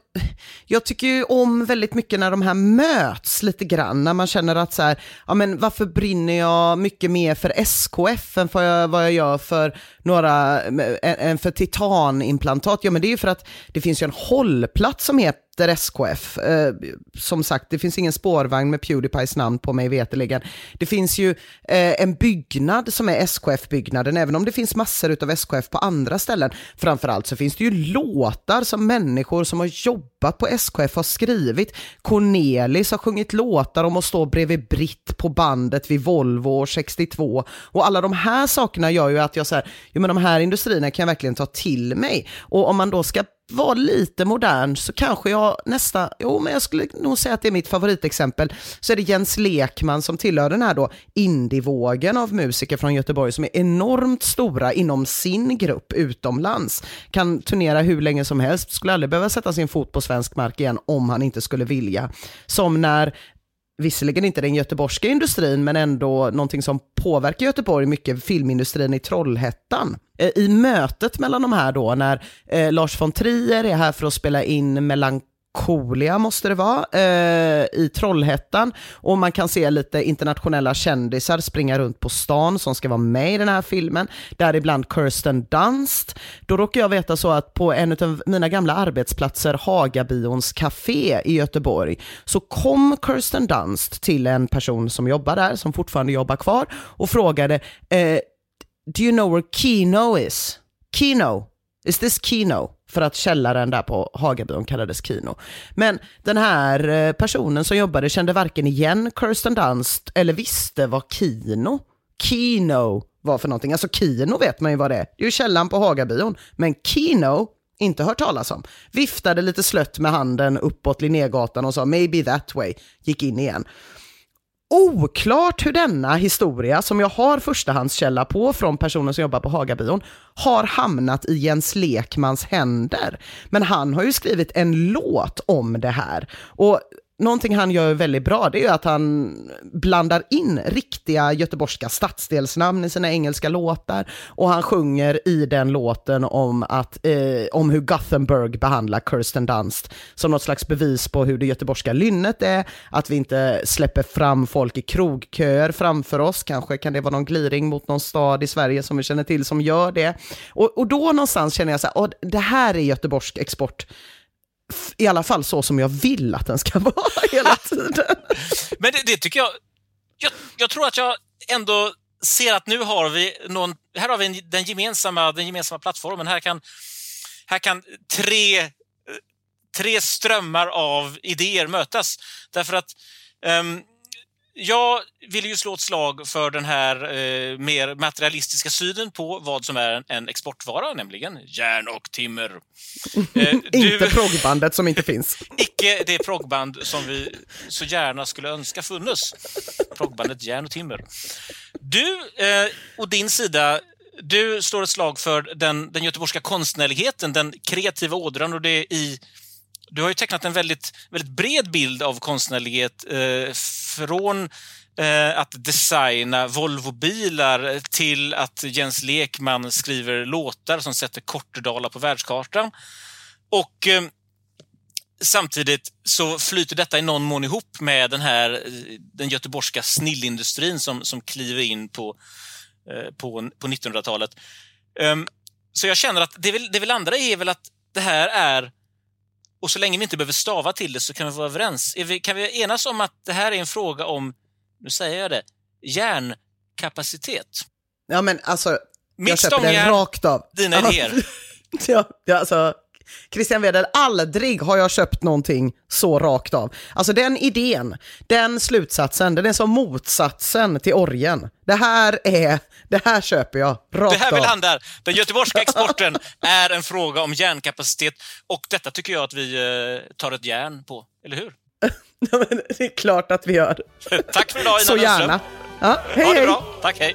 jag tycker ju om väldigt mycket när de här möts lite grann, när man känner att så här, ja men varför brinner jag mycket mer för SKF än för jag, vad jag gör för några, än för titanimplantat? Ja men det är ju för att det finns ju en hållplats som heter efter SKF. Eh, som sagt, det finns ingen spårvagn med Pewdiepies namn på mig veteligen. Det finns ju eh, en byggnad som är SKF-byggnaden, även om det finns massor av SKF på andra ställen. Framförallt så finns det ju låtar som människor som har jobbat på SKF har skrivit. Cornelis har sjungit låtar om att stå bredvid Britt på bandet vid Volvo 62 och alla de här sakerna gör ju att jag säger, jo men de här industrierna kan jag verkligen ta till mig. Och om man då ska vara lite modern så kanske jag nästa, jo men jag skulle nog säga att det är mitt favoritexempel, så är det Jens Lekman som tillhör den här då indievågen av musiker från Göteborg som är enormt stora inom sin grupp utomlands. Kan turnera hur länge som helst, skulle aldrig behöva sätta sin fot på Sverige svensk mark igen om han inte skulle vilja. Som när visserligen inte den göteborgska industrin, men ändå någonting som påverkar Göteborg mycket, filmindustrin i Trollhättan. Eh, I mötet mellan de här då, när eh, Lars von Trier är här för att spela in Melancholia Melancholia måste det vara, eh, i Trollhättan. Och man kan se lite internationella kändisar springa runt på stan som ska vara med i den här filmen. Däribland Kirsten Dunst. Då råkar jag veta så att på en av mina gamla arbetsplatser, Hagabions café i Göteborg, så kom Kirsten Dunst till en person som jobbar där, som fortfarande jobbar kvar, och frågade eh, Do you know where Kino is? Kino, is this Kino? För att källaren där på Hagabion kallades Kino. Men den här eh, personen som jobbade kände varken igen Kirsten Dunst eller visste vad Kino, Kino var för någonting. Alltså Kino vet man ju vad det är. Det är ju källan på Hagabion. Men Kino, inte hört talas om. Viftade lite slött med handen uppåt Linnégatan och sa maybe that way. Gick in igen. Oklart hur denna historia, som jag har förstahandskälla på från personen som jobbar på Hagabion, har hamnat i Jens Lekmans händer. Men han har ju skrivit en låt om det här. Och någonting han gör väldigt bra, det är att han blandar in riktiga göteborgska stadsdelsnamn i sina engelska låtar. Och han sjunger i den låten om, att, eh, om hur Gothenburg behandlar Kirsten Dunst som något slags bevis på hur det göteborgska lynnet är, att vi inte släpper fram folk i krogköer framför oss. Kanske kan det vara någon gliring mot någon stad i Sverige som vi känner till som gör det. Och, och då någonstans känner jag så här, det här är göteborgsk export i alla fall så som jag vill att den ska vara hela tiden. Men det, det tycker jag, jag... Jag tror att jag ändå ser att nu har vi någon... Här har vi den gemensamma, den gemensamma plattformen. Här kan, här kan tre, eh, tre strömmar av idéer mötas. Därför att um, jag vill ju slå ett slag för den här eh, mer materialistiska synen på vad som är en, en exportvara, nämligen järn och timmer. Eh, du, inte proggbandet som inte finns. icke det proggband som vi så gärna skulle önska funnits. Proggbandet järn och timmer. Du eh, och din sida du står ett slag för den, den göteborgska konstnärligheten, den kreativa ådran och det i du har ju tecknat en väldigt, väldigt bred bild av konstnärlighet. Eh, från eh, att designa Volvobilar till att Jens Lekman skriver låtar som sätter Kortedala på världskartan. Och eh, samtidigt så flyter detta i någon mån ihop med den här eh, den göteborgska snillindustrin som, som kliver in på, eh, på, på 1900-talet. Um, ehm, så jag känner att det vi, det vi landar i är väl att det här är och så länge vi inte behöver stava till det så kan vi vara överens. Vi, kan vi enas om att det här är en fråga om, nu säger jag det, hjärnkapacitet? Ja men alltså, Mitt jag köper det rakt av. dina idéer. ja, ja, alltså, Christian Wedel, aldrig har jag köpt någonting så rakt av. Alltså den idén, den slutsatsen, den är som motsatsen till orgen. Det här är, det här köper jag rakt av. Det här vi landar. Den göteborgska exporten är en fråga om järnkapacitet och detta tycker jag att vi eh, tar ett järn på, eller hur? det är klart att vi gör. Tack för idag Ina Så gärna. Ja, hej, ha det hej. bra. Tack, hej.